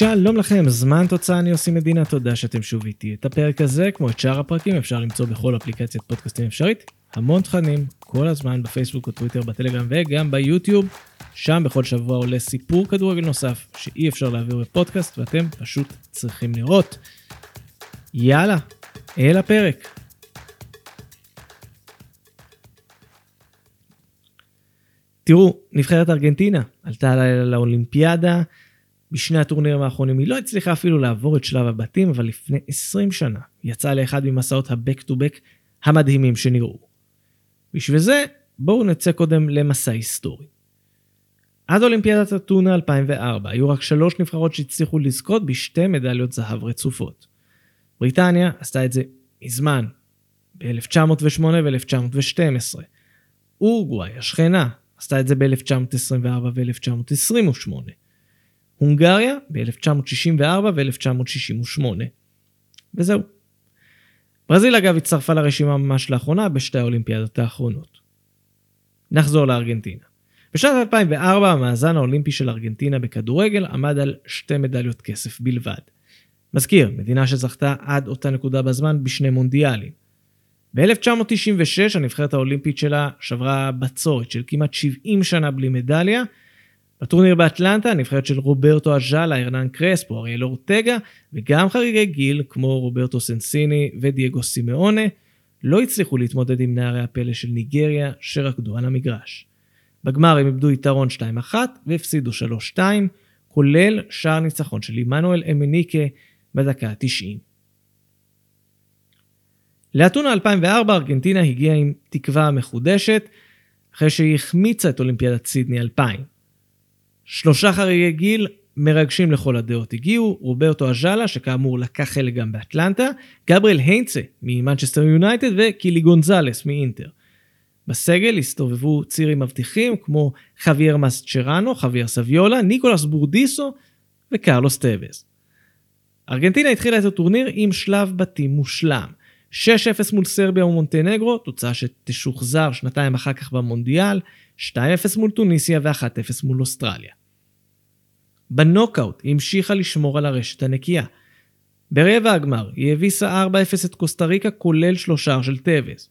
שלום לכם, זמן תוצאה אני עושים מדינה, תודה שאתם שוב איתי. את הפרק הזה, כמו את שאר הפרקים, אפשר למצוא בכל אפליקציית פודקאסטים אפשרית. המון תכנים, כל הזמן בפייסבוק או טוויטר, בטלגרם וגם ביוטיוב. שם בכל שבוע עולה סיפור כדורגל נוסף שאי אפשר להעביר בפודקאסט ואתם פשוט צריכים לראות. יאללה, אל הפרק. תראו, נבחרת ארגנטינה עלתה לאולימפיאדה, בשני הטורנירים האחרונים היא לא הצליחה אפילו לעבור את שלב הבתים, אבל לפני 20 שנה יצאה לאחד ממסעות ה-back to back המדהימים שנראו. בשביל זה, בואו נצא קודם למסע היסטורי. עד אולימפיאדת אתונה 2004 היו רק שלוש נבחרות שהצליחו לזכות בשתי מדליות זהב רצופות. בריטניה עשתה את זה מזמן, ב-1908 ו-1912. אורוגוואי, השכנה, עשתה את זה ב-1924 ו-1928. הונגריה ב-1964 ו-1968. וזהו. ברזיל אגב הצטרפה לרשימה ממש לאחרונה בשתי האולימפיאדות האחרונות. נחזור לארגנטינה. בשנת 2004 המאזן האולימפי של ארגנטינה בכדורגל עמד על שתי מדליות כסף בלבד. מזכיר, מדינה שזכתה עד אותה נקודה בזמן בשני מונדיאלים. ב-1996 הנבחרת האולימפית שלה שברה בצורת של כמעט 70 שנה בלי מדליה. בטורניר באטלנטה הנבחרת של רוברטו אג'אלה, ארנן קרספו, אריאל אורטגה וגם חריגי גיל כמו רוברטו סנסיני ודייגו סימאונה לא הצליחו להתמודד עם נערי הפלא של ניגריה שרקדו על המגרש. בגמר הם איבדו יתרון 2-1 והפסידו 3-2, כולל שער ניצחון של עמנואל אמניקה בדקה ה-90. לאתונה 2004 ארגנטינה הגיעה עם תקווה מחודשת, אחרי שהיא החמיצה את אולימפיאדת סידני 2000. שלושה חריגי גיל מרגשים לכל הדעות הגיעו, רוברטו אז'אלה, שכאמור לקח חלק גם באטלנטה, גבריאל היינצה ממנצ'סטר יונייטד וקילי גונזלס מאינטר. בסגל הסתובבו צירים מבטיחים כמו חוויאר מסצ'רנו, חוויאר סביולה, ניקולס בורדיסו וקרלוס טבז. ארגנטינה התחילה את הטורניר עם שלב בתים מושלם. 6-0 מול סרביה ומונטנגרו, תוצאה שתשוחזר שנתיים אחר כך במונדיאל, 2-0 מול טוניסיה ו-1-0 מול אוסטרליה. בנוקאוט היא המשיכה לשמור על הרשת הנקייה. ברבע הגמר היא הביסה 4-0 את קוסטה ריקה כולל שלושה של טבס.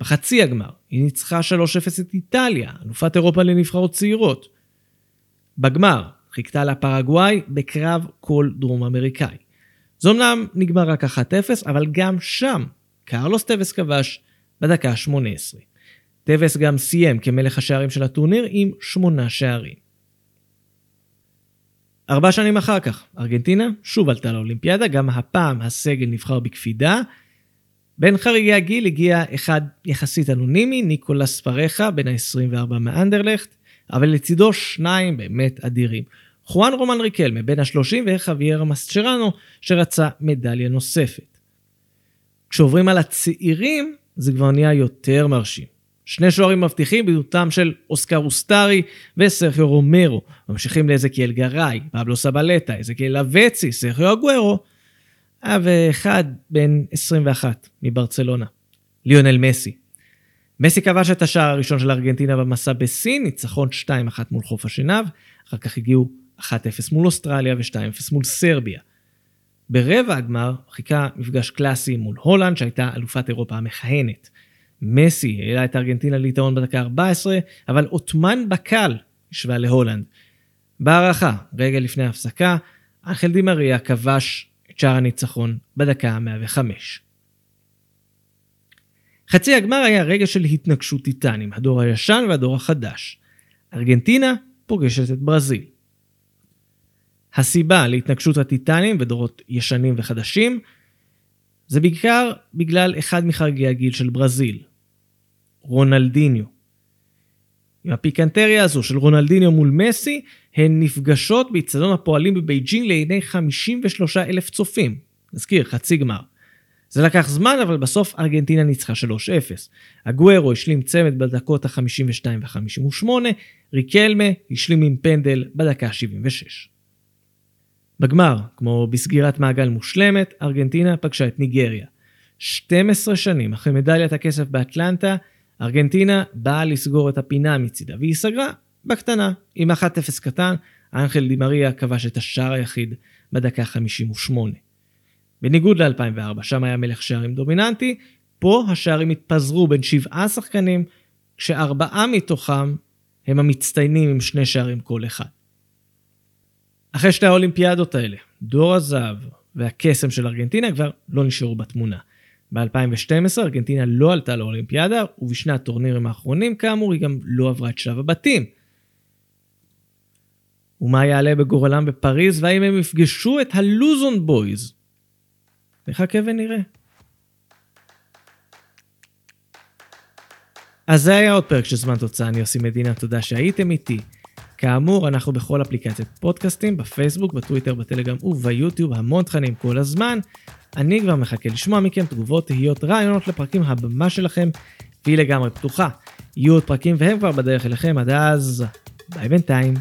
בחצי הגמר היא ניצחה 3-0 את איטליה, אלופת אירופה לנבחרות צעירות. בגמר חיכתה לה פרגוואי בקרב כל דרום אמריקאי. זה אמנם נגמר רק 1-0, אבל גם שם קרלוס טבס כבש בדקה ה-18. טבס גם סיים כמלך השערים של הטורניר עם שמונה שערים. ארבע שנים אחר כך, ארגנטינה שוב עלתה לאולימפיאדה, גם הפעם הסגל נבחר בקפידה. בין חריגי הגיל הגיע אחד יחסית אנונימי, ניקולס פרחה, בן ה-24 מאנדרלכט, אבל לצידו שניים באמת אדירים. חואן רומן ריקל מבין ה-30 וחוויאר מסצ'רנו שרצה מדליה נוספת. כשעוברים על הצעירים זה כבר נהיה יותר מרשים. שני שוערים מבטיחים בדמותם של אוסקר אוסטרי וסרחיו רומרו. ממשיכים לאזקיאל גראי, פבלו סבלטה, אזקיאל אבצי, סרחיו אגוורו. ואחד בן 21 מברצלונה, ליונל מסי. מסי כבש את השער הראשון של ארגנטינה במסע בסין, ניצחון 2-1 מול חוף השנהב, אחר כך הגיעו 1-0 מול אוסטרליה ו-2-0 מול סרביה. ברבע הגמר חיכה מפגש קלאסי מול הולנד שהייתה אלופת אירופה המכהנת. מסי העלה את ארגנטינה ליתרון בדקה 14, אבל עות'מן בקל השווה להולנד. בהערכה, רגע לפני ההפסקה, אנחל דימריה כבש את שער הניצחון בדקה ה-105. חצי הגמר היה רגע של התנגשות טיטנים, הדור הישן והדור החדש. ארגנטינה פוגשת את ברזיל. הסיבה להתנגשות הטיטנים ודורות ישנים וחדשים זה בעיקר בגלל אחד מחגי הגיל של ברזיל, רונלדיניו. עם הפיקנטריה הזו של רונלדיניו מול מסי, הן נפגשות באיצטדיון הפועלים בבייג'ינג לעיני 53 אלף צופים. נזכיר, חצי גמר. זה לקח זמן, אבל בסוף ארגנטינה ניצחה 3-0. אגוורו השלים צמד בדקות ה-52 ו-58, ריקלמה השלים עם פנדל בדקה ה-76. בגמר, כמו בסגירת מעגל מושלמת, ארגנטינה פגשה את ניגריה. 12 שנים אחרי מדליית הכסף באטלנטה, ארגנטינה באה לסגור את הפינה מצידה, והיא סגרה בקטנה, עם 1-0 קטן, אנחל דימריה כבש את השער היחיד בדקה 58. בניגוד ל-2004, שם היה מלך שערים דומיננטי, פה השערים התפזרו בין שבעה שחקנים, כשארבעה מתוכם הם המצטיינים עם שני שערים כל אחד. אחרי שתי האולימפיאדות האלה, דור הזהב והקסם של ארגנטינה כבר לא נשארו בתמונה. ב-2012 ארגנטינה לא עלתה לאולימפיאדה, ובשני הטורנירים האחרונים כאמור היא גם לא עברה את שלב הבתים. ומה יעלה בגורלם בפריז, והאם הם יפגשו את הלוזון בויז? נחכה ונראה. אז זה היה עוד פרק של זמן תוצאה, אני עושה מדינה, תודה שהייתם איתי. כאמור, אנחנו בכל אפליקציית פודקאסטים, בפייסבוק, בטוויטר, בטלגרם וביוטיוב, המון תכנים כל הזמן. אני כבר מחכה לשמוע מכם תגובות, תהיות, רעיונות לפרקים, הבמה שלכם, והיא לגמרי פתוחה. יהיו עוד פרקים והם כבר בדרך אליכם, עד אז, ביי בינתיים.